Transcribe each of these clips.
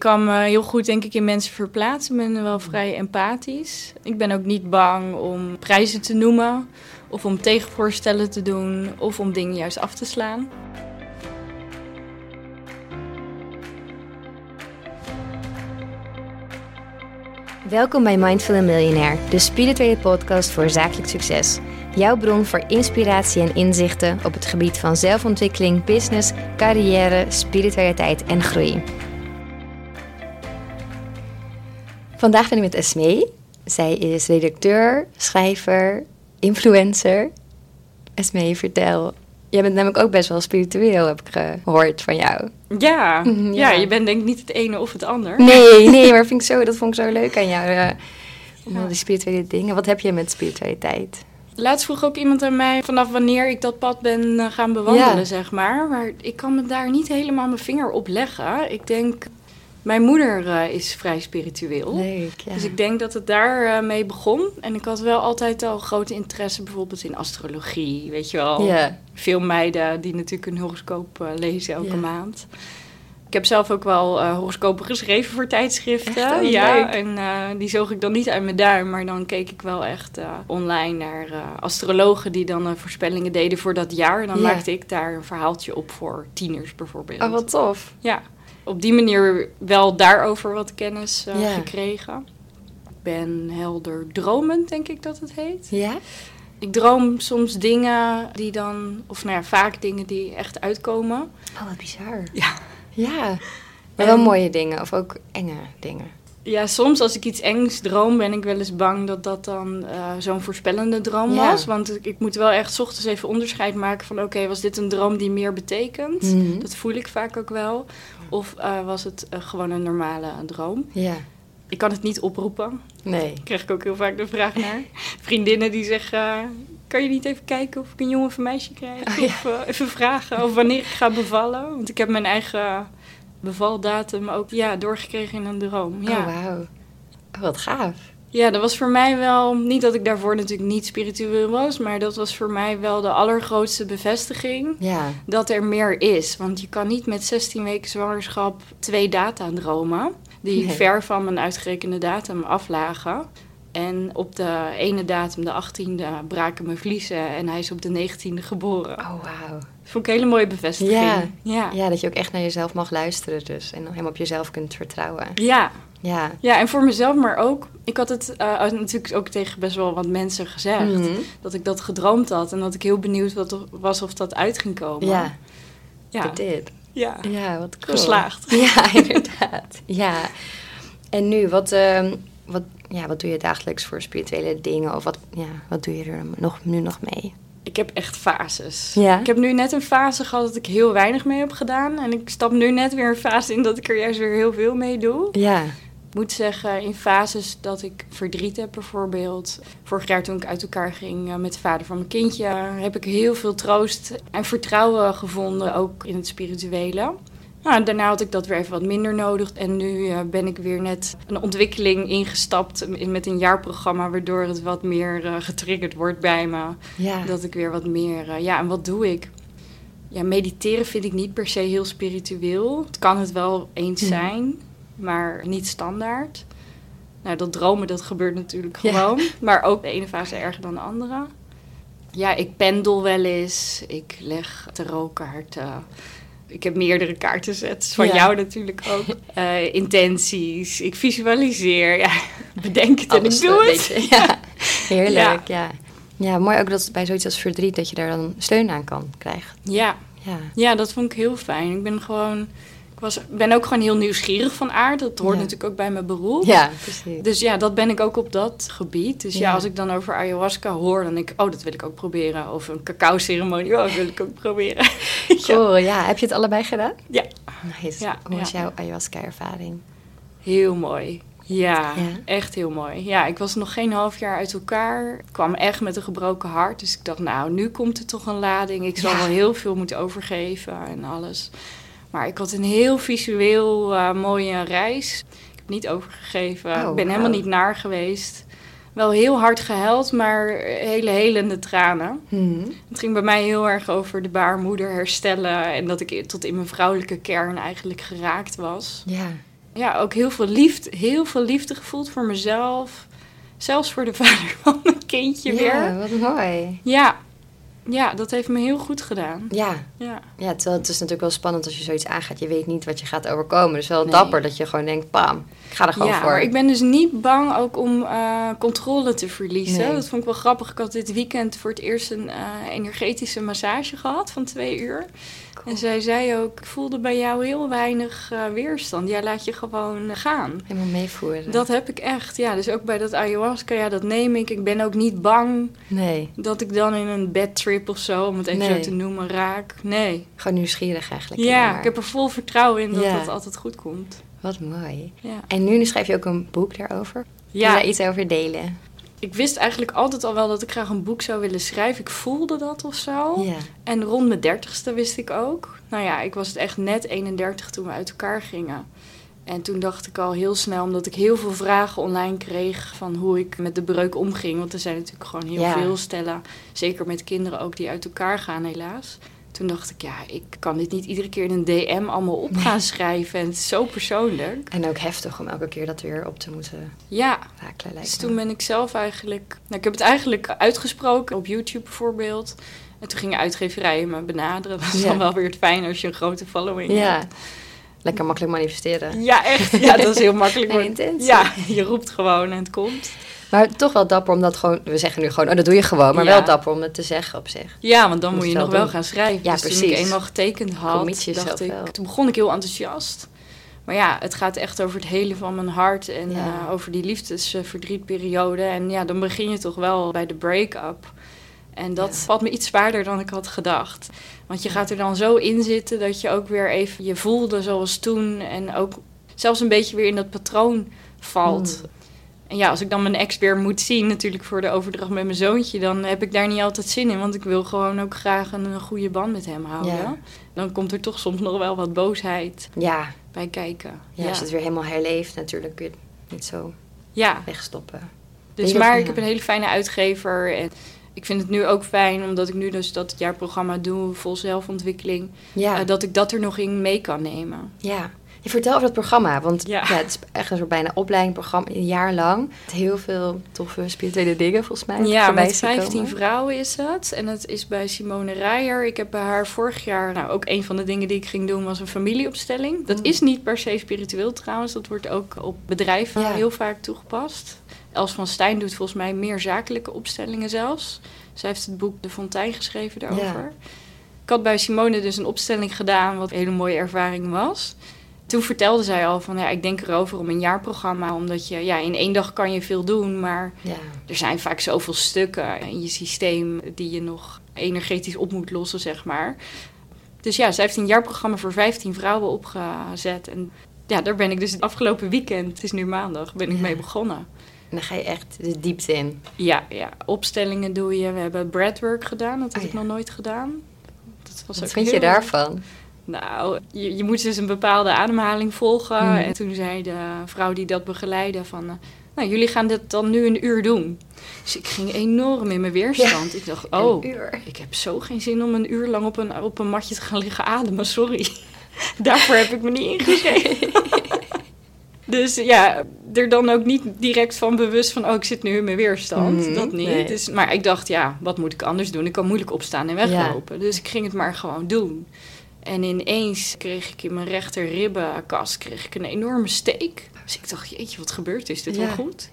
kan me heel goed, denk ik, in mensen verplaatsen. Ik ben wel vrij empathisch. Ik ben ook niet bang om prijzen te noemen, of om tegenvoorstellen te doen, of om dingen juist af te slaan. Welkom bij Mindful Millionaire, de spirituele podcast voor zakelijk succes. Jouw bron voor inspiratie en inzichten op het gebied van zelfontwikkeling, business, carrière, spiritualiteit en groei. Vandaag ben ik met Esmee. Zij is redacteur, schrijver, influencer. Esmee, vertel. Jij bent namelijk ook best wel spiritueel, heb ik gehoord van jou. Ja, ja. ja. je bent denk ik niet het ene of het ander. Nee, nee, maar vind ik zo, dat vond ik zo leuk aan jou. eh, om al die spirituele dingen. Wat heb je met spiritualiteit? Laatst vroeg ook iemand aan mij vanaf wanneer ik dat pad ben eh, gaan bewandelen, Ja. zeg maar. Maar ik kan me daar niet helemaal mijn vinger op leggen. Ik denk, mijn moeder eh, is vrij spiritueel. Leuk, ja. Dus ik denk dat het daar eh, mee begon. En ik had wel altijd al grote interesse bijvoorbeeld in astrologie, weet je wel. Veel meiden die natuurlijk een horoscoop eh, lezen elke maand. Ik heb zelf ook wel horoscopen geschreven voor tijdschriften. Echt? Oh, ja, leuk. en die zoog ik dan niet uit mijn duim, maar dan keek ik wel echt online naar astrologen die dan voorspellingen deden voor dat jaar. En dan maakte ik daar een verhaaltje op voor tieners bijvoorbeeld. oh, wat tof. Ja, op die manier wel daarover wat kennis eh, Ja. gekregen. Ik ben helder dromend, denk ik dat het heet. Ja? Ik droom soms dingen die dan, of nou ja, vaak dingen die echt uitkomen. Oh, wat bizar. Ja. Ja. Maar wel En- mooie dingen, of ook enge dingen. Ja, soms als ik iets engs droom, ben ik wel eens bang dat dat dan eh, zo'n voorspellende droom Ja. was. Want ik, ik moet wel echt 's ochtends even onderscheid maken van... oké, was dit een droom die meer betekent? Mhm. Dat voel ik vaak ook wel. Of eh, was het eh, gewoon een normale droom? Ja. Ik kan het niet oproepen. Nee. Daar krijg ik ook heel vaak de vraag naar. Vriendinnen die zeggen... eh, kan je niet even kijken of ik een jongen of een meisje krijg? Oh, ja. Of even vragen of wanneer ik ga bevallen? Want ik heb mijn eigen bevaldatum ook ja, doorgekregen in een droom. Ja. Oh, wauw. Oh, wat gaaf. Ja, dat was voor mij wel... Niet dat ik daarvoor natuurlijk niet spiritueel was... maar dat was voor mij wel de allergrootste bevestiging... Ja. dat er meer is. Want je kan niet met 16 weken zwangerschap twee data dromen... die Nee. ver van mijn uitgerekende datum aflagen. En op de ene datum, de 18e, braken mijn vliezen... en hij is op de 19e geboren. Oh, wauw. Vond ik een hele mooie bevestiging. Ja. Ja. Ja, dat je ook echt naar jezelf mag luisteren dus. En helemaal op jezelf kunt vertrouwen. Ja. Ja. ja, en voor mezelf, maar ook... Ik had het eh, natuurlijk ook tegen best wel wat mensen gezegd... Mhm. dat ik dat gedroomd had... en dat ik heel benieuwd wat, was of dat uit ging komen. Ja, ja. dit. ja. Ja, wat cool. Geslaagd. Ja, inderdaad. Ja. En nu, wat, ehm, wat, ja, wat doe je dagelijks voor spirituele dingen? Of wat, ja, wat doe je er nog, nu nog mee? Ik heb echt fases. Ja? Ik heb nu net een fase gehad dat ik heel weinig mee heb gedaan. En ik stap nu net weer een fase in dat ik er juist weer heel veel mee doe. Ja. Ik moet zeggen, in fases dat ik verdriet heb bijvoorbeeld. Vorig jaar toen ik uit elkaar ging eh, met de vader van mijn kindje... heb ik heel veel troost en vertrouwen gevonden, ook in het spirituele. Nou, daarna had ik dat weer even wat minder nodig. En nu eh, ben ik weer net een ontwikkeling ingestapt in- met een jaarprogramma... waardoor het wat meer eh, getriggerd wordt bij me. Ja. Dat ik weer wat meer... ja, en wat doe ik? Ja, mediteren vind ik niet per se heel spiritueel. Het kan het wel eens Mhm. zijn, maar niet standaard. Nou, dat dromen, dat gebeurt natuurlijk Ja. gewoon. Maar ook de ene fase erger dan de andere. Ja, ik pendel wel eens. Ik leg tarotkaarten. Ik heb meerdere kaartensets van Ja. jou natuurlijk ook. Eh, intenties. Ik visualiseer. Ja, bedenk het en ik doe een het. beetje. Ja. Heerlijk, ja. ja. mooi ook dat bij zoiets als verdriet... dat je daar dan steun aan kan krijgen. Ja, Ja. Ja, dat vond ik heel fijn. Ik ben gewoon. Ik was, ben ook gewoon heel nieuwsgierig van aard. Dat hoort Ja. natuurlijk ook bij mijn beroep. Ja, precies. Dus ja, dat ben ik ook op dat gebied. Dus ja. Ja. als ik dan over ayahuasca hoor, dan denk ik, oh, dat wil ik ook proberen. Of een cacao-ceremonie, oh, dat wil ik ook proberen. ja. Cool, ja. Heb je het allebei gedaan? Ja. Nice. Ja, Hoe was ja. jouw ayahuasca-ervaring? Heel mooi. Ja, Ja? echt heel mooi. Ja, ik was nog geen half jaar uit elkaar. Ik kwam echt met een gebroken hart. Dus ik dacht, nou, nu komt er toch een lading. Ik zal Ja. wel heel veel moeten overgeven en alles. Maar ik had een heel visueel eh, mooie reis. Ik heb niet overgegeven. Oh, ik ben helemaal niet naar geweest. Wel heel hard gehuild, maar hele helende tranen. Mhm. Het ging bij mij heel erg over de baarmoeder herstellen. En dat ik tot in mijn vrouwelijke kern eigenlijk geraakt was. Ja. ja, ook heel veel liefde, heel veel liefde gevoeld voor mezelf. Zelfs voor de vader van mijn kindje ja, weer. wat mooi. Ja. Ja, dat heeft me heel goed gedaan. Ja. Ja, ja, terwijl het is natuurlijk wel spannend als je zoiets aangaat. Je weet niet wat je gaat overkomen. Dus wel Nee. dapper dat je gewoon denkt, bam, ik ga er gewoon ja voor. maar ik ben dus niet bang ook om eh, controle te verliezen. Nee. Dat vond ik wel grappig. Ik had dit weekend voor het eerst een eh, energetische massage gehad van twee uur. En zij zei ook, ik voelde bij jou heel weinig eh, weerstand. Jij laat je gewoon gaan. Helemaal meevoeren. Dat heb ik echt, ja. Dus ook bij dat ayahuasca, ja, dat neem ik. Ik ben ook niet bang Nee, dat ik dan in een bedtrip of zo, om het even Nee. zo te noemen, raak. Nee. gewoon nieuwsgierig eigenlijk. Ja, ik heb er vol vertrouwen in dat Ja. het altijd goed komt. Wat mooi. Ja. En nu schrijf je ook een boek daarover. Kun je Ja, daar iets over delen? ik wist eigenlijk altijd al wel dat ik graag een boek zou willen schrijven. Ik voelde dat of zo. Ja. En rond mijn dertigste wist ik ook. Nou ja, ik was het echt net 31 toen we uit elkaar gingen. En toen dacht ik al heel snel, omdat ik heel veel vragen online kreeg van hoe ik met de breuk omging. Want er zijn natuurlijk gewoon heel Ja. veel stellen, zeker met kinderen ook, die uit elkaar gaan helaas. Toen dacht ik, ja, ik kan dit niet iedere keer in een DM allemaal op gaan schrijven. En het is zo persoonlijk. En ook heftig om elke keer dat weer op te moeten Ja, lijkt dus toen ben ik zelf eigenlijk... Nou, ik heb het eigenlijk uitgesproken op YouTube bijvoorbeeld. En toen gingen uitgeverijen me benaderen. Dat is Ja. dan wel weer het fijn als je een grote following Ja, hebt. Lekker makkelijk manifesteren. Ja, echt. Ja, dat is heel makkelijk. Nee. Ja, je roept gewoon en het komt. Maar toch wel dapper om dat gewoon... We zeggen nu gewoon, oh, dat doe je gewoon. Maar Ja. wel dapper om het te zeggen op zich. Ja, want dan Moet moet je nog wel gaan schrijven. Ja, dus toen ik precies. eenmaal getekend had, dacht ik... wel. Toen begon ik heel enthousiast. Maar ja, het gaat echt over het hele van mijn hart. En Ja. eh, over die liefdesverdrietperiode. En ja, dan begin je toch wel bij de break-up. En dat Ja. valt me iets zwaarder dan ik had gedacht. Want je gaat er dan zo in zitten dat je ook weer even je voelde zoals toen. En ook zelfs een beetje weer in dat patroon valt. Hmm. En ja, als ik dan mijn ex weer moet zien, natuurlijk voor de overdracht met mijn zoontje, dan heb ik daar niet altijd zin in. Want ik wil gewoon ook graag een, een goede band met hem houden. Ja. Dan komt er toch soms nog wel wat boosheid Ja, bij kijken. ja, als je het weer helemaal herleeft natuurlijk kun je het niet zo ja. wegstoppen. dus maar ik heb een hele fijne uitgever. En ik vind het nu ook fijn, omdat ik nu dus dat jaarprogramma doe, vol zelfontwikkeling, Ja, eh, dat ik dat er nog in mee kan nemen. ja. Je vertel over dat programma, want ja. Ja. het is echt een soort bijna opleidingprogramma, een jaar lang. Heel veel toffe spirituele dingen volgens mij. Ja, met zien komen. 15 vrouwen is het. En het is bij Simone Rijer. Ik heb bij haar vorig jaar... Nou, ook een van de dingen die ik ging doen was een familieopstelling. Dat Mm. is niet per se spiritueel trouwens. Dat wordt ook op bedrijven Ja. heel vaak toegepast. Els van Stijn doet volgens mij meer zakelijke opstellingen zelfs. Zij heeft het boek De Fontein geschreven daarover. Ja. Ik had bij Simone dus een opstelling gedaan... wat een hele mooie ervaring was... Toen vertelde zij al van, ja, ik denk erover om een jaarprogramma. Omdat je, ja, in één dag kan je veel doen, maar Ja, er zijn vaak zoveel stukken in je systeem die je nog energetisch op moet lossen, zeg maar. Dus ja, zij heeft een jaarprogramma voor 15 vrouwen opgezet. En ja, daar ben ik dus het afgelopen weekend, het is nu maandag, ben ik Ja. mee begonnen. En dan ga je echt de diepte in. Ja, ja, opstellingen doe je. We hebben breathwork gedaan, dat had Oh, ik ja. nog nooit gedaan. Dat was Wat ook vind je daarvan? Nou, je, je moet dus een bepaalde ademhaling volgen. Mhm. En toen zei de vrouw die dat begeleidde van... eh, nou, jullie gaan dit dan nu een uur doen. Dus ik ging enorm in mijn weerstand. Ik dacht, oh, ik heb zo geen zin om een uur lang op een, op een matje te gaan liggen ademen. Sorry. Daarvoor heb ik me niet ingegeven. Dus ja, er dan ook niet direct van bewust van... oh, ik zit nu in mijn weerstand. Mhm, dat niet. nee. Dus, maar ik dacht, ja, wat moet ik anders doen? Ik kan moeilijk opstaan en weglopen. Dus ik ging het maar gewoon doen. En ineens kreeg ik in mijn rechter ribbenkast kreeg ik een enorme steek. Dus ik dacht, jeetje, wat gebeurt? Is dit Ja. wel goed?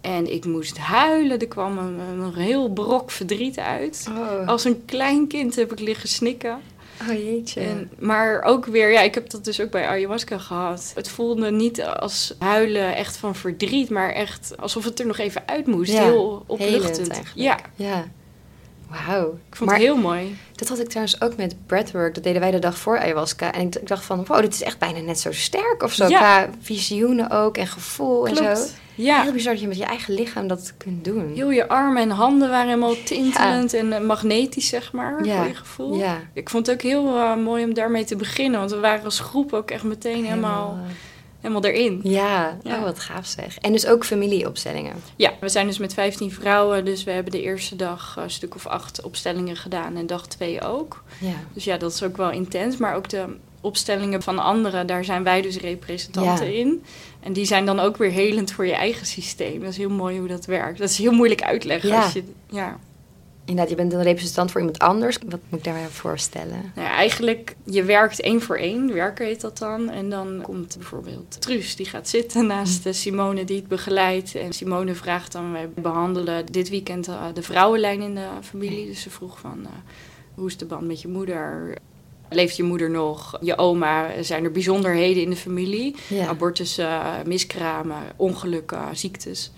En ik moest huilen. Er kwam een, een heel brok verdriet uit. Oh, Als een klein kind heb ik liggen snikken. Oh jeetje. En, maar ook weer, ja, ik heb dat dus ook bij ayahuasca gehad. Het voelde niet als huilen echt van verdriet, maar echt alsof het er nog even uit moest. Ja, heel opluchtend. eigenlijk. Ja, Ja. Wauw. ik vond Maar het heel mooi. dat had ik trouwens ook met breathwork. Dat deden wij de dag voor ayahuasca. En ik, ik dacht van, wow, dit is echt bijna net zo sterk of zo. Ja. Qua visioenen ook en gevoel en zo. Ja, Heel bizar dat je met je eigen lichaam dat kunt doen. heel je armen en handen waren helemaal tintelend en eh, magnetisch, zeg maar, Ja. voor je gevoel. Ja. Ik vond het ook heel eh, mooi om daarmee te beginnen, want we waren als groep ook echt meteen helemaal, eh, helemaal erin. Ja, Ja. oh wat gaaf zeg. En dus ook familieopstellingen. Ja, we zijn dus met 15 vrouwen, dus we hebben de eerste dag eh, een stuk of acht opstellingen gedaan en dag twee ook. Ja. Dus ja, dat is ook wel intens. Maar ook de opstellingen van anderen, daar zijn wij dus representanten Ja. in. En die zijn dan ook weer helend voor je eigen systeem. Dat is heel mooi hoe dat werkt. Dat is heel moeilijk uitleggen. Ja. Als je, ja. Inderdaad, je bent een representant voor iemand anders. Wat moet ik daarbij voorstellen? Nou ja, eigenlijk, je werkt één voor één, werken heet dat dan. En dan komt bijvoorbeeld Truus, die gaat zitten naast de Simone die het begeleidt. En Simone vraagt dan, wij behandelen dit weekend eh, de vrouwenlijn in de familie. Dus ze vroeg van, eh, hoe is de band met je moeder? Leeft je moeder nog? Je oma? Zijn er bijzonderheden in de familie? Ja. Abortussen, miskramen, ongelukken, ziektes.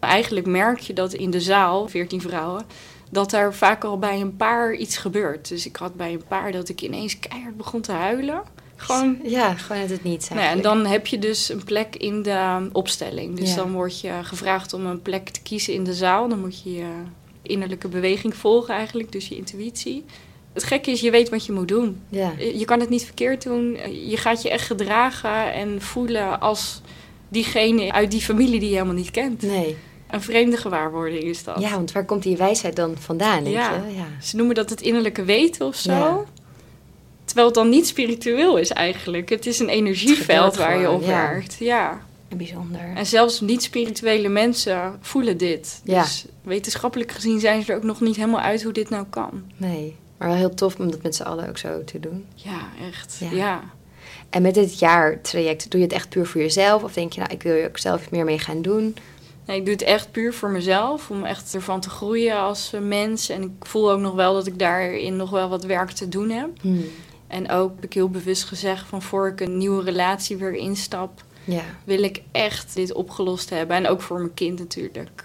Eigenlijk merk je dat in de zaal, 14 vrouwen, dat er vaak al bij een paar iets gebeurt. Dus ik had bij een paar dat ik ineens keihard begon te huilen. Gewoon. Ja, gewoon uit het niets Nou ja, en dan heb je dus een plek in de opstelling. Dus Ja. dan word je gevraagd om een plek te kiezen in de zaal. Dan moet je je innerlijke beweging volgen eigenlijk, dus je intuïtie. Het gekke is, je weet wat je moet doen. Ja. Je kan het niet verkeerd doen. Je gaat je echt gedragen en voelen als diegene uit die familie die je helemaal niet kent. Nee. Een vreemde gewaarwording is dat. Ja, want waar komt die wijsheid dan vandaan, denk Ja. je? Ja. Ze noemen dat het innerlijke weten of zo. Ja. Terwijl het dan niet spiritueel is eigenlijk. Het is een energieveld waar je op ja. werkt. Ja. En bijzonder. En zelfs niet-spirituele mensen voelen dit. Ja. Dus wetenschappelijk gezien zijn ze er ook nog niet helemaal uit hoe dit nou kan. Nee. Maar wel heel tof om dat met z'n allen ook zo te doen. Ja, echt. Ja. Ja. En met dit jaartraject, doe je het echt puur voor jezelf? Of denk je, nou, ik wil er ook zelf meer mee gaan doen? Nee, ik doe het echt puur voor mezelf. Om echt ervan te groeien als mens. En ik voel ook nog wel dat ik daarin nog wel wat werk te doen heb. Hmm. En ook heb ik heel bewust gezegd van voor ik een nieuwe relatie weer instap, Ja. wil ik echt dit opgelost hebben. En ook voor mijn kind natuurlijk.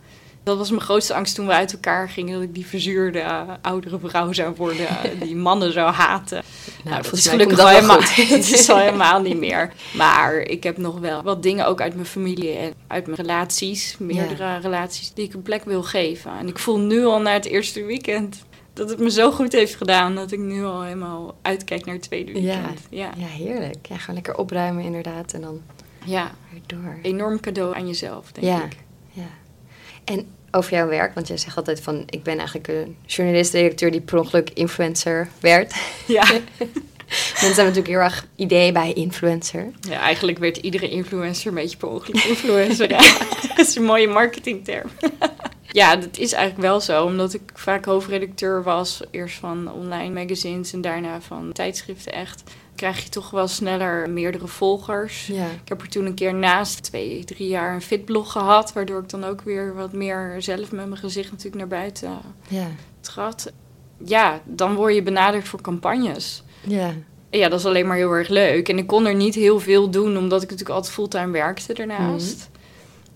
Dat was mijn grootste angst toen we uit elkaar gingen. Dat ik die verzuurde eh, oudere vrouw zou worden. die mannen zou haten. Nou, dat volgens is gelukkig al dat wel helemaal, het is al helemaal niet meer. Maar ik heb nog wel wat dingen ook uit mijn familie en uit mijn relaties. Meerdere relaties die ik een plek wil geven. En ik voel nu al na het eerste weekend... dat het me zo goed heeft gedaan... dat ik nu al helemaal uitkijk naar het tweede Ja. weekend. Ja, ja, heerlijk. Ja, gewoon lekker opruimen inderdaad en dan ja. weer door. enorm cadeau aan jezelf, denk Ja. ik. Ja. En over jouw werk, want jij zegt altijd van... ik ben eigenlijk een journalist-redacteur die per ongeluk influencer werd. Ja. Mensen hebben natuurlijk heel erg idee bij influencer. ja, eigenlijk werd iedere influencer een beetje per ongeluk influencer. ja. Dat is een mooie marketingterm. ja, dat is eigenlijk wel zo. Omdat ik vaak hoofdredacteur was. Eerst van online magazines en daarna van tijdschriften echt. Krijg je toch wel sneller meerdere volgers. Ja. Ik heb er toen een keer naast twee, drie jaar een fitblog gehad. Waardoor ik dan ook weer wat meer zelf met mijn gezicht natuurlijk naar buiten Ja. trad. Ja, dan word je benaderd voor campagnes. Ja. Ja, dat is alleen maar heel erg leuk. En ik kon er niet heel veel doen, omdat ik natuurlijk altijd fulltime werkte daarnaast.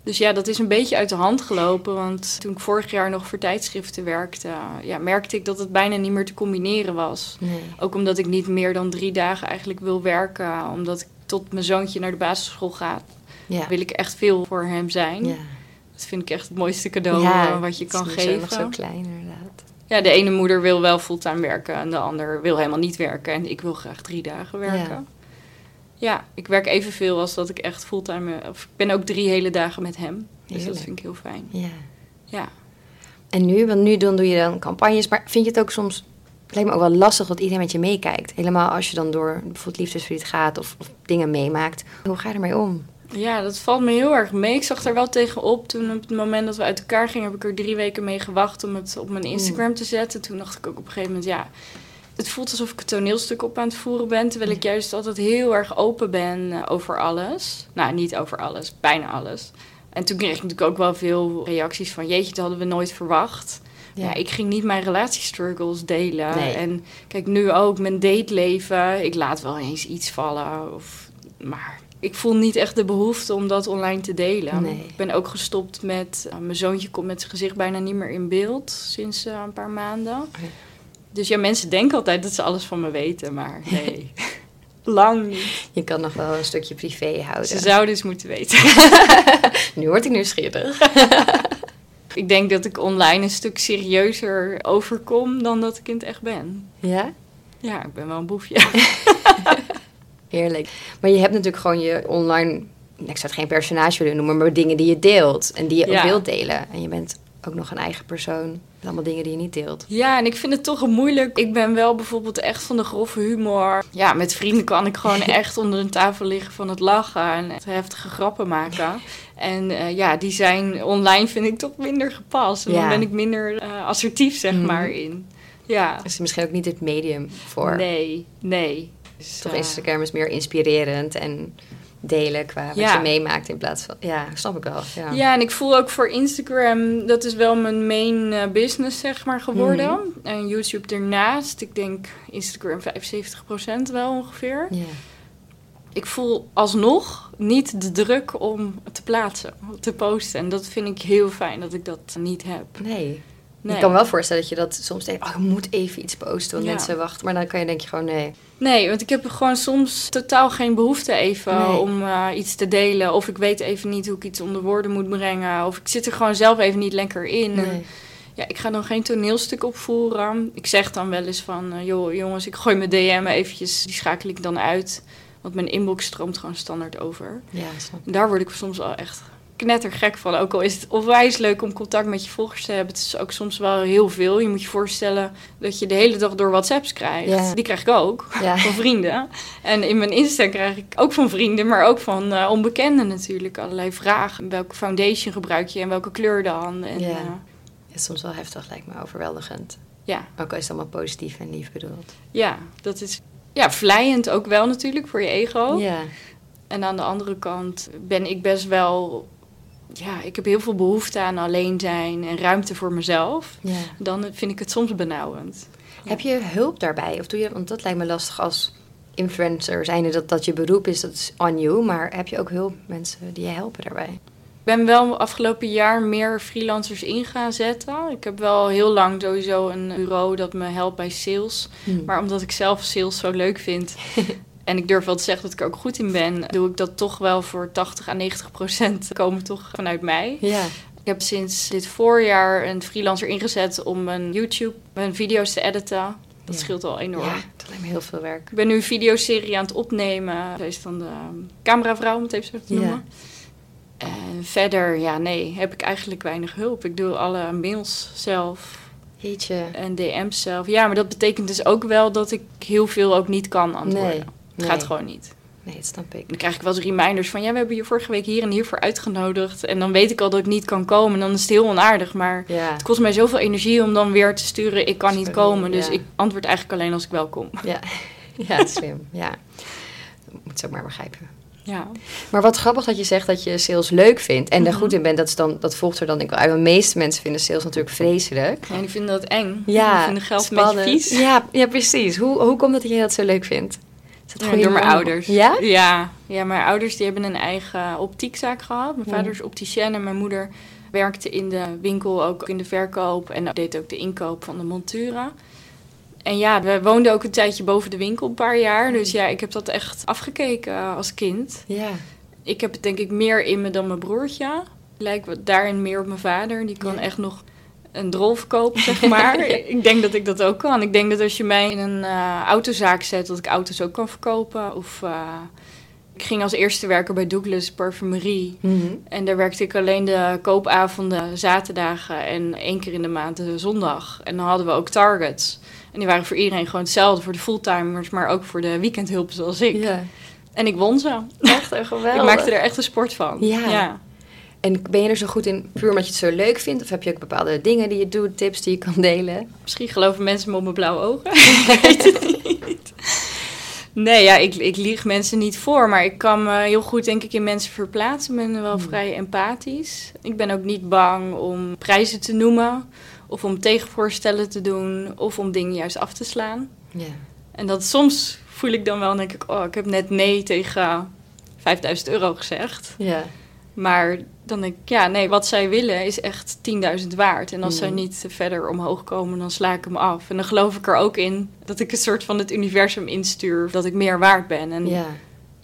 Dus ja, dat is een beetje uit de hand gelopen. Want toen ik vorig jaar nog voor tijdschriften werkte, ja, merkte ik dat het bijna niet meer te combineren was. Nee. Ook omdat ik niet meer dan drie dagen eigenlijk wil werken. Omdat ik tot mijn zoontje naar de basisschool gaat, Ja. wil ik echt veel voor hem zijn. Ja. Dat vind ik echt het mooiste cadeau Ja, eh, wat je kan geven. nog zo klein inderdaad. Ja, de ene moeder wil wel fulltime werken en de ander wil helemaal niet werken. En ik wil graag drie dagen werken. Ja, ik werk evenveel als dat ik echt fulltime... eh, Of ik ben ook drie hele dagen met hem. Dus Heerlijk. dat vind ik heel fijn. Ja. Ja. En nu, want nu dan doe je dan campagnes, maar vind je het ook soms, het lijkt me ook wel lastig dat iedereen met je meekijkt. Helemaal als je dan door bijvoorbeeld liefdesverdriet gaat of, of dingen meemaakt. Hoe ga je ermee om? ja, dat valt me heel erg mee. Ik zag er wel tegenop. Toen op het moment dat we uit elkaar gingen... heb ik er drie weken mee gewacht om het op mijn Instagram te zetten. Toen dacht ik ook op een gegeven moment... ja, het voelt alsof ik een toneelstuk op aan het voeren ben... terwijl ik juist altijd heel erg open ben eh, over alles. Nou, niet over alles, bijna alles. En toen kreeg ik natuurlijk ook wel veel reacties van... jeetje, dat hadden we nooit verwacht. Ja. ik ging niet mijn relatiestruggles delen. Nee. En kijk, nu ook mijn dateleven. Ik laat wel eens iets vallen. Of, maar ik voel niet echt de behoefte om dat online te delen. Nee. Ik ben ook gestopt met... uh, mijn zoontje komt met zijn gezicht bijna niet meer in beeld sinds uh, een paar maanden. Okay. Dus ja, mensen denken altijd dat ze alles van me weten, maar nee. Lang niet. Je kan nog wel een stukje privé houden. Ze zouden eens moeten weten. nu word ik nieuwsgierig. ik denk dat ik online een stuk serieuzer overkom dan dat ik in het echt ben. Ja? Ja, ik ben wel een boefje. Heerlijk. Maar je hebt natuurlijk gewoon je online, ik zou het geen personage willen noemen, maar dingen die je deelt en die je Ja. ook wilt delen. En je bent ook nog een eigen persoon. Allemaal dingen die je niet deelt. Ja, en ik vind het toch moeilijk. Ik ben wel bijvoorbeeld echt van de grove humor. Ja, met vrienden kan ik gewoon echt onder een tafel liggen van het lachen en heftige grappen maken. En uh, ja, die zijn online vind ik toch minder gepast. En Ja. dan ben ik minder eh, assertief, zeg Mhm. maar, in. Ja. Is er misschien ook niet het medium voor. Nee, nee. Dus, Toch eh, Instagram is meer inspirerend en delen qua wat Ja. je meemaakt in plaats van... Ja, snap ik wel. Ja. Ja, en ik voel ook voor Instagram, dat is wel mijn main eh, business, zeg maar, geworden. Mhm. En YouTube ernaast. Ik denk Instagram 75% wel ongeveer. Ja. Ik voel alsnog niet de druk om te plaatsen, te posten. En dat vind ik heel fijn dat ik dat niet heb. Nee. Nee, Ik kan me wel voorstellen dat je dat soms denkt... Oh, ik moet even iets posten, want Ja. mensen wachten. Maar dan kan je denk je gewoon nee. nee want ik heb gewoon soms totaal geen behoefte even Nee. om eh, iets te delen. Of ik weet even niet hoe ik iets onder woorden moet brengen. Of ik zit er gewoon zelf even niet lekker in. En. Ja, ik ga dan geen toneelstuk opvoeren. Ik zeg dan wel eens van, eh, joh jongens, ik gooi mijn DM eventjes, die schakel ik dan uit. Want mijn inbox stroomt gewoon standaard over. Ja, snap ik. En daar word ik soms wel echt knettergek van. Ook al is het onwijs leuk om contact met je volgers te hebben. Het is ook soms wel heel veel. Je moet je voorstellen dat je de hele dag door WhatsApps krijgt. Ja. Die krijg ik ook, Ja. van vrienden. En in mijn Insta krijg ik ook van vrienden, maar ook van eh, onbekenden natuurlijk. Allerlei vragen. Welke foundation gebruik je en welke kleur dan? En, Ja. eh, Ja, soms wel heftig, lijkt me overweldigend. ja. Ook al is het allemaal positief en lief bedoeld. Ja, dat is ja, vlijend ook wel natuurlijk voor je ego. Ja. En aan de andere kant ben ik best wel... Ja, ik heb heel veel behoefte aan alleen zijn en ruimte voor mezelf. ja. Dan vind ik het soms benauwend. Heb je hulp daarbij? Of doe je, want dat lijkt me lastig als influencer, zijnde dat dat je beroep is, dat is on you. Maar heb je ook hulp, mensen die je helpen daarbij? Ik ben wel afgelopen jaar meer freelancers in gaan zetten. Ik heb wel heel lang sowieso een bureau dat me helpt bij sales. Hm. Maar omdat ik zelf sales zo leuk vind... en ik durf wel te zeggen dat ik er ook goed in ben... doe ik dat toch wel voor 80 à 90 procent komen toch vanuit mij. Ja. Ik heb sinds dit voorjaar een freelancer ingezet om mijn YouTube, mijn video's te editen. Dat Ja. scheelt al enorm. ja, dat lijkt me heel veel werk. Ik ben nu een videoserie aan het opnemen. Zij is dan de ehm, cameravrouw, om het even zo te Ja. noemen. En verder, ja, nee, heb ik eigenlijk weinig hulp. Ik doe alle mails zelf Jeetje. en DM's zelf. Ja, maar dat betekent dus ook wel dat ik heel veel ook niet kan antwoorden. Nee, Het nee. gaat gewoon niet. Nee, dat snap ik. Dan krijg ik wel eens reminders van... ja, we hebben je vorige week hier en hiervoor uitgenodigd. En dan weet ik al dat ik niet kan komen. En dan is het heel onaardig. Maar Ja. het kost mij zoveel energie om dan weer te sturen... ik kan niet komen. Dus ja. ik antwoord eigenlijk alleen als ik wel kom. Ja. ja, slim. Ja. Dat moet ze ook maar begrijpen. Ja, Maar wat grappig dat je zegt dat je sales leuk vindt en er Mhm. goed in bent. Dat, is dan, dat volgt er dan denk ik wel uit. Want de meeste mensen vinden sales natuurlijk vreselijk. en die vinden dat eng. Ja, die vinden geld een beetje spannend. vies. Ja, ja, precies. Hoe, hoe komt het dat je dat zo leuk vindt? Is dat Ja, gewoon door mijn mama? ouders. Ja? ja? Ja, mijn ouders die hebben een eigen optiekzaak gehad. Mijn vader is opticien en mijn moeder werkte in de winkel, ook in de verkoop. En deed ook de inkoop van de monturen. En ja, we woonden ook een tijdje boven de winkel, een paar jaar. Dus ja, ik heb dat echt afgekeken als kind. Ja. Ik heb het denk ik meer in me dan mijn broertje. Lijkt daarin meer op mijn vader. Die kan Ja. echt nog een drol verkopen, zeg maar. Ik denk dat ik dat ook kan. Ik denk dat als je mij in een eh, autozaak zet, dat ik auto's ook kan verkopen. Of eh, ik ging als eerste werken bij Douglas Parfumerie. Mhm. En daar werkte ik alleen de koopavonden, zaterdagen en één keer in de maand de zondag. En dan hadden we ook targets. En die waren voor iedereen gewoon hetzelfde, voor de fulltimers, maar ook voor de weekendhulpen zoals ik. Ja. En ik won ze. Echt geweldig. Ik maakte er echt een sport van. Ja. ja. En ben je er zo goed in puur omdat je het zo leuk vindt? Of heb je ook bepaalde dingen die je doet, tips die je kan delen? Misschien geloven mensen me op mijn blauwe ogen. ik weet het niet. Nee, ja, ik, ik lieg mensen niet voor. Maar ik kan me heel goed, denk ik, in mensen verplaatsen. Ik ben wel Hmm. vrij empathisch. Ik ben ook niet bang om prijzen te noemen. Of om tegenvoorstellen te doen. Of om dingen juist af te slaan. Ja. En dat soms voel ik dan wel en denk ik... Oh, ik heb net nee tegen 5000 euro gezegd. Ja. Maar dan denk ik, ja, nee, wat zij willen is echt 10.000 waard. En als zij Mhm. niet verder omhoog komen, dan sla ik hem af. En dan geloof ik er ook in dat ik een soort van het universum instuur, dat ik meer waard ben. En Ja.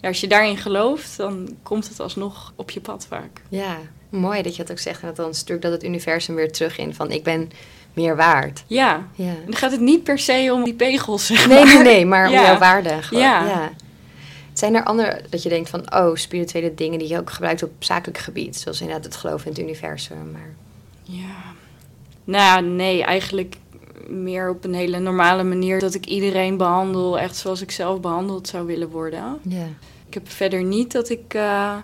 ja, als je daarin gelooft, dan komt het alsnog op je pad vaak. Ja. Mooi dat je dat ook zegt. En dat dan stuurt dat het universum weer terug in van ik ben meer waard. Ja, Ja. en dan gaat het niet per se om die pegels, zeg Nee, maar. nee, nee, maar om jouw waarde. Gewoon. Ja. Zijn er andere dat je denkt van, oh, spirituele dingen die je ook gebruikt op zakelijk gebied? Zoals inderdaad het geloof in het universum. Maar... Ja. Nou, nee, eigenlijk meer op een hele normale manier. Dat ik iedereen behandel echt zoals ik zelf behandeld zou willen worden. Ja. Ik heb verder niet dat ik uh,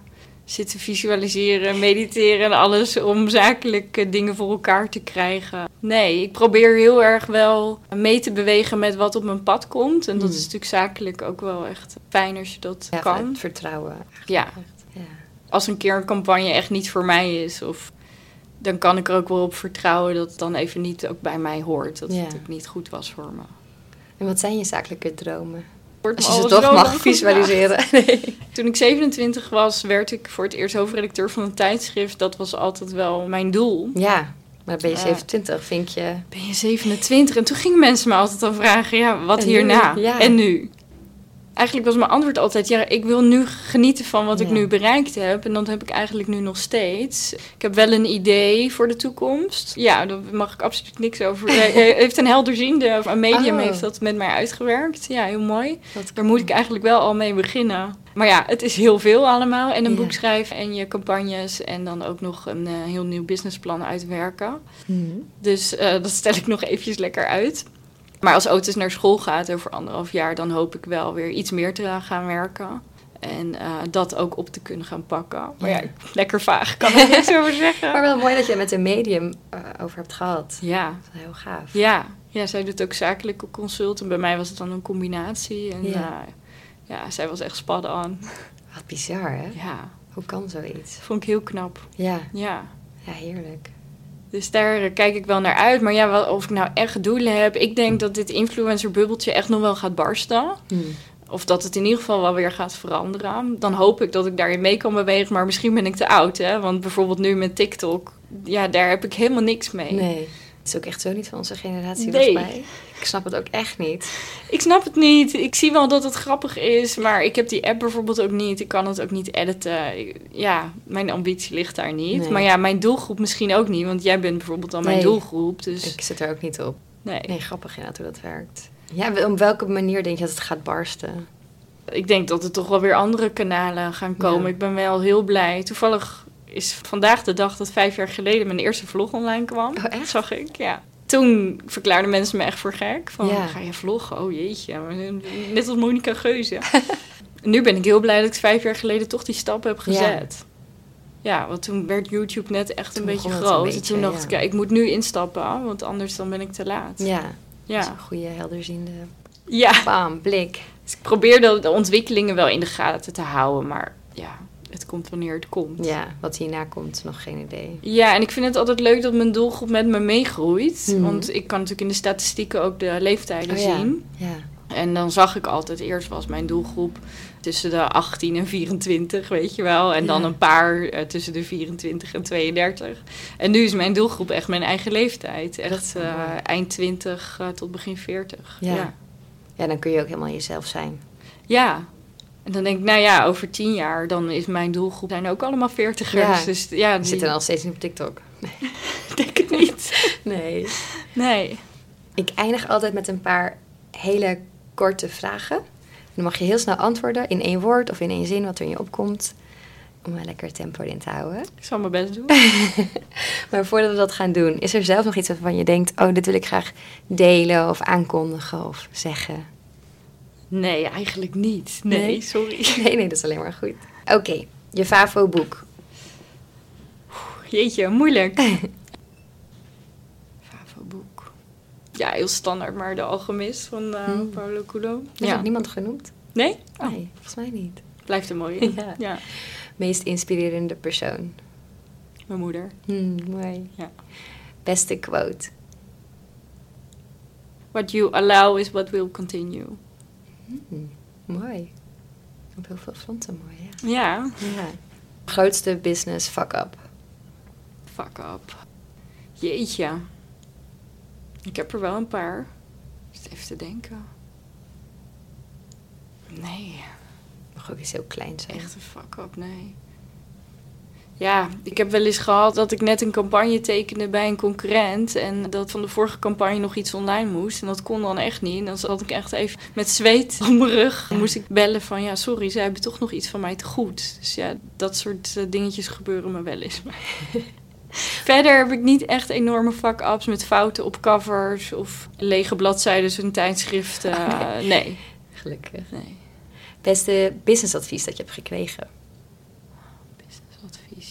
zit te visualiseren, mediteren en alles om zakelijke dingen voor elkaar te krijgen. Nee, ik probeer heel erg wel mee te bewegen met wat op mijn pad komt. En dat Hmm. is natuurlijk zakelijk ook wel echt fijn als je dat Ja, kan. het vertrouwen. Ja, Echt, ja. als een keer een campagne echt niet voor mij is, of, dan kan ik er ook wel op vertrouwen dat het dan even niet ook bij mij hoort. Dat Ja. het ook niet goed was voor me. En wat zijn je zakelijke dromen? Als je ze toch mag visualiseren. Nee. Toen ik 27 was, werd ik voor het eerst hoofdredacteur van een tijdschrift. Dat was altijd wel mijn doel. Ja, maar ben je Ja. 27, vind je... Ben je 27? En toen gingen mensen me altijd al vragen, ja, wat En nu? hierna? Ja. En nu? Eigenlijk was mijn antwoord altijd, ja, ik wil nu genieten van wat ik nu bereikt heb. En dat heb ik eigenlijk nu nog steeds. Ik heb wel een idee voor de toekomst. Ja, daar mag ik absoluut niks over. Hij heeft een helderziende, een medium Oh. heeft dat met mij uitgewerkt. Ja, heel mooi. Daar moet ik eigenlijk wel al mee beginnen. Maar ja, het is heel veel allemaal. En een Ja. boek schrijven en je campagnes. En dan ook nog een eh, heel nieuw businessplan uitwerken. Mhm. Dus eh, dat stel ik nog eventjes lekker uit. Maar als Otis naar school gaat over anderhalf jaar, dan hoop ik wel weer iets meer te gaan werken. En eh, dat ook op te kunnen gaan pakken. Maar ja, lekker vaag, kan er niks over zeggen. Maar wel mooi dat je het met een medium eh, over hebt gehad. Ja, Dat is heel gaaf. ja. ja, zij doet ook zakelijke consult. En bij mij was het dan een combinatie. En Ja. ja, ja zij was echt spot on. Wat bizar, hè? Ja, Hoe kan zoiets? vond ik heel knap. Ja, Ja. ja heerlijk. Dus daar kijk ik wel naar uit. Maar ja, of ik nou echt doelen heb. Ik denk dat dit influencer-bubbeltje echt nog wel gaat barsten. Hm. Of dat het in ieder geval wel weer gaat veranderen. Dan hoop ik dat ik daarin mee kan bewegen. Maar misschien ben ik te oud, hè. Want bijvoorbeeld nu met TikTok... Ja, daar heb ik helemaal niks mee. Nee. Het is ook echt zo niet van onze generatie, Nee. mij. Ik snap het ook echt niet. Ik snap het niet. Ik zie wel dat het grappig is. Maar ik heb die app bijvoorbeeld ook niet. Ik kan het ook niet editen. Ik- Ja, mijn ambitie ligt daar niet. Nee. Maar ja, mijn doelgroep misschien ook niet. Want jij bent bijvoorbeeld al mijn doelgroep. Dus Ik zit er ook niet op. nee. Nee, grappig inderdaad hoe dat werkt. Ja, op welke manier denk je dat het gaat barsten? Ik denk dat er toch wel weer andere kanalen gaan komen. Ja. Ik ben wel heel blij. Toevallig is vandaag de dag dat vijf jaar geleden mijn eerste vlog online kwam. Oh, echt? Zag ik, ja. Toen verklaarden mensen me echt voor gek. Van, Ja. ga je vloggen? Oh jeetje, net als Monica Geuze. Nu ben ik heel blij dat ik vijf jaar geleden toch die stap heb gezet. Ja, want toen werd YouTube net echt Toen een beetje het een groot. beetje, en toen dacht ja. ik, ja, ik moet nu instappen, want anders dan ben ik te laat. Ja, dat is Ja, een goede helderziende ja. bam, blik. Dus ik probeer de, de ontwikkelingen wel in de gaten te houden, maar ja, het komt wanneer het komt. Ja, wat hierna komt, nog geen idee. Ja, en ik vind het altijd leuk dat mijn doelgroep met me meegroeit. Mhm. Want ik kan natuurlijk in de statistieken ook de leeftijden Oh ja. zien. Ja, En dan zag ik altijd, eerst was mijn doelgroep tussen de 18 en 24, weet je wel. En dan Ja. een paar eh, tussen de 24 en 32. En nu is mijn doelgroep echt mijn eigen leeftijd. Echt eh, eind 20 eh, tot begin 40. Ja. ja. ja, dan kun je ook helemaal jezelf zijn. Ja. En dan denk ik, nou ja, over tien jaar, dan is mijn doelgroep zijn ook allemaal veertigers. Ja. Dus ja, die, zit er al steeds niet op TikTok. denk ik niet. Nee. Nee. Ik eindig altijd met een paar hele korte vragen. Dan mag je heel snel antwoorden in één woord of in één zin wat er in je opkomt. Om een lekker tempo in te houden. Ik zal mijn best doen. Maar voordat we dat gaan doen, is er zelf nog iets waarvan je denkt: oh, dit wil ik graag delen of aankondigen of zeggen? Nee, eigenlijk niet. Nee, Nee? sorry. Nee, nee, dat is alleen maar goed. Oké, je Favo-boek. Jeetje, moeilijk. Favo-boek. Ja, heel standaard, maar de Alchemist van eh, Hmm. Paulo Coelho. Is Ja. niemand genoemd? Nee? Oh, Nee, volgens mij niet. Blijft een mooie. Ja. ja. Meest inspirerende persoon. Mijn moeder. Hmm, mooi. Ja. Beste quote. What you allow is what will continue. Hmm, mooi. Op heel veel fronten mooi, ja. Ja. ja. Grootste business fuck-up. Fuck up. Jeetje. Ik heb er wel een paar. Even te denken. Nee, Mag ook iets heel kleins zijn. echt een fuck up, nee. Ja, ik heb wel eens gehad dat ik net een campagne tekende bij een concurrent. En dat van de vorige campagne nog iets online moest. En dat kon dan echt niet. En dan zat ik echt even met zweet op mijn rug. Dan moest ik bellen van ja, sorry, zij hebben toch nog iets van mij te goed. Dus ja, dat soort eh, dingetjes gebeuren me wel eens. Verder heb ik niet echt enorme vak-apps met fouten op covers of lege bladzijden in tijdschriften. Uh, nee. Gelukkig. nee. Beste businessadvies dat je hebt gekregen?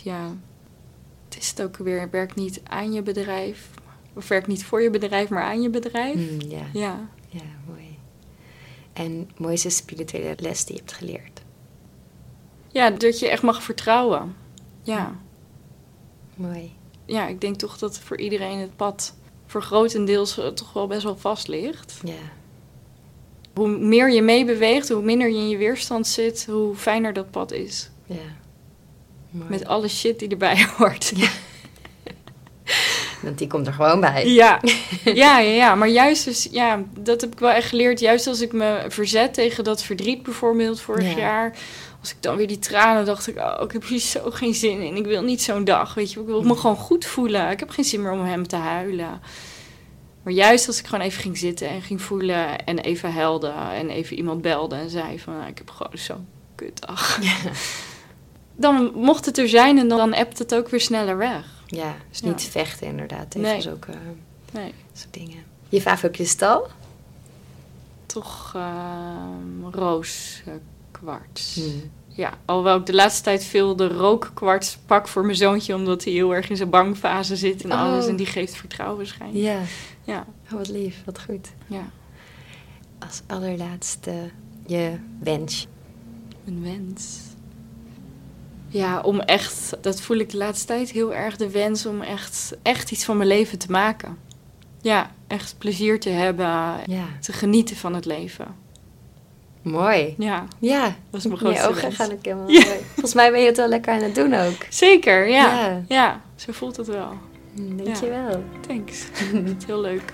Ja. Het is het ook weer, werk niet aan je bedrijf. Of werk niet voor je bedrijf, maar aan je bedrijf. Hmm, ja. Ja. ja, mooi. En mooiste spirituele les die je hebt geleerd? ja, dat je echt mag vertrouwen. Ja. Mooi. ja, ik denk toch dat voor iedereen het pad voor grotendeels eh, toch wel best wel vast ligt. Ja. Hoe meer je meebeweegt, hoe minder je in je weerstand zit, hoe fijner dat pad is. Ja. Mooi. Met alle shit die erbij hoort. Ja, Want die komt er gewoon bij. ja, ja, ja, ja. Maar juist dus, ja, dat heb ik wel echt geleerd. Juist als ik me verzet tegen dat verdriet bijvoorbeeld vorig Ja. jaar. Als ik dan weer die tranen dacht ik, oh, ik heb hier zo geen zin in. Ik wil niet zo'n dag, weet je. Ik wil me gewoon goed voelen. Ik heb geen zin meer om hem te huilen. Maar juist als ik gewoon even ging zitten en ging voelen en even helde en even iemand belde en zei van, nou, ik heb gewoon zo'n kutdag. Dan mocht het er zijn en dan, dan appt het ook weer sneller weg. Ja, dus Ja. niet vechten inderdaad tegen Nee. zulke Nee, soort dingen. Je favoriete kristal? toch rooskwarts. Hmm. Ja, alhoewel ik de laatste tijd veel de rookkwarts pak voor mijn zoontje, omdat hij heel erg in zijn bangfase zit en Oh. alles. En die geeft vertrouwen waarschijnlijk. Ja. Ja, Oh, wat lief, wat goed. ja. Als allerlaatste je wens. Een wens. Ja, om echt, dat voel ik de laatste tijd heel erg, de wens om echt, echt iets van mijn leven te maken. Ja, echt plezier te hebben, Ja, te genieten van het leven. mooi. Ja, Ja, dat is mijn grootste ogen wens. gaan ook helemaal Ja. mooi. Volgens mij ben je het wel lekker aan het doen ook. Zeker, ja. Ja. Ja, zo voelt het wel. Hmm, Dankjewel. Thanks. heel leuk.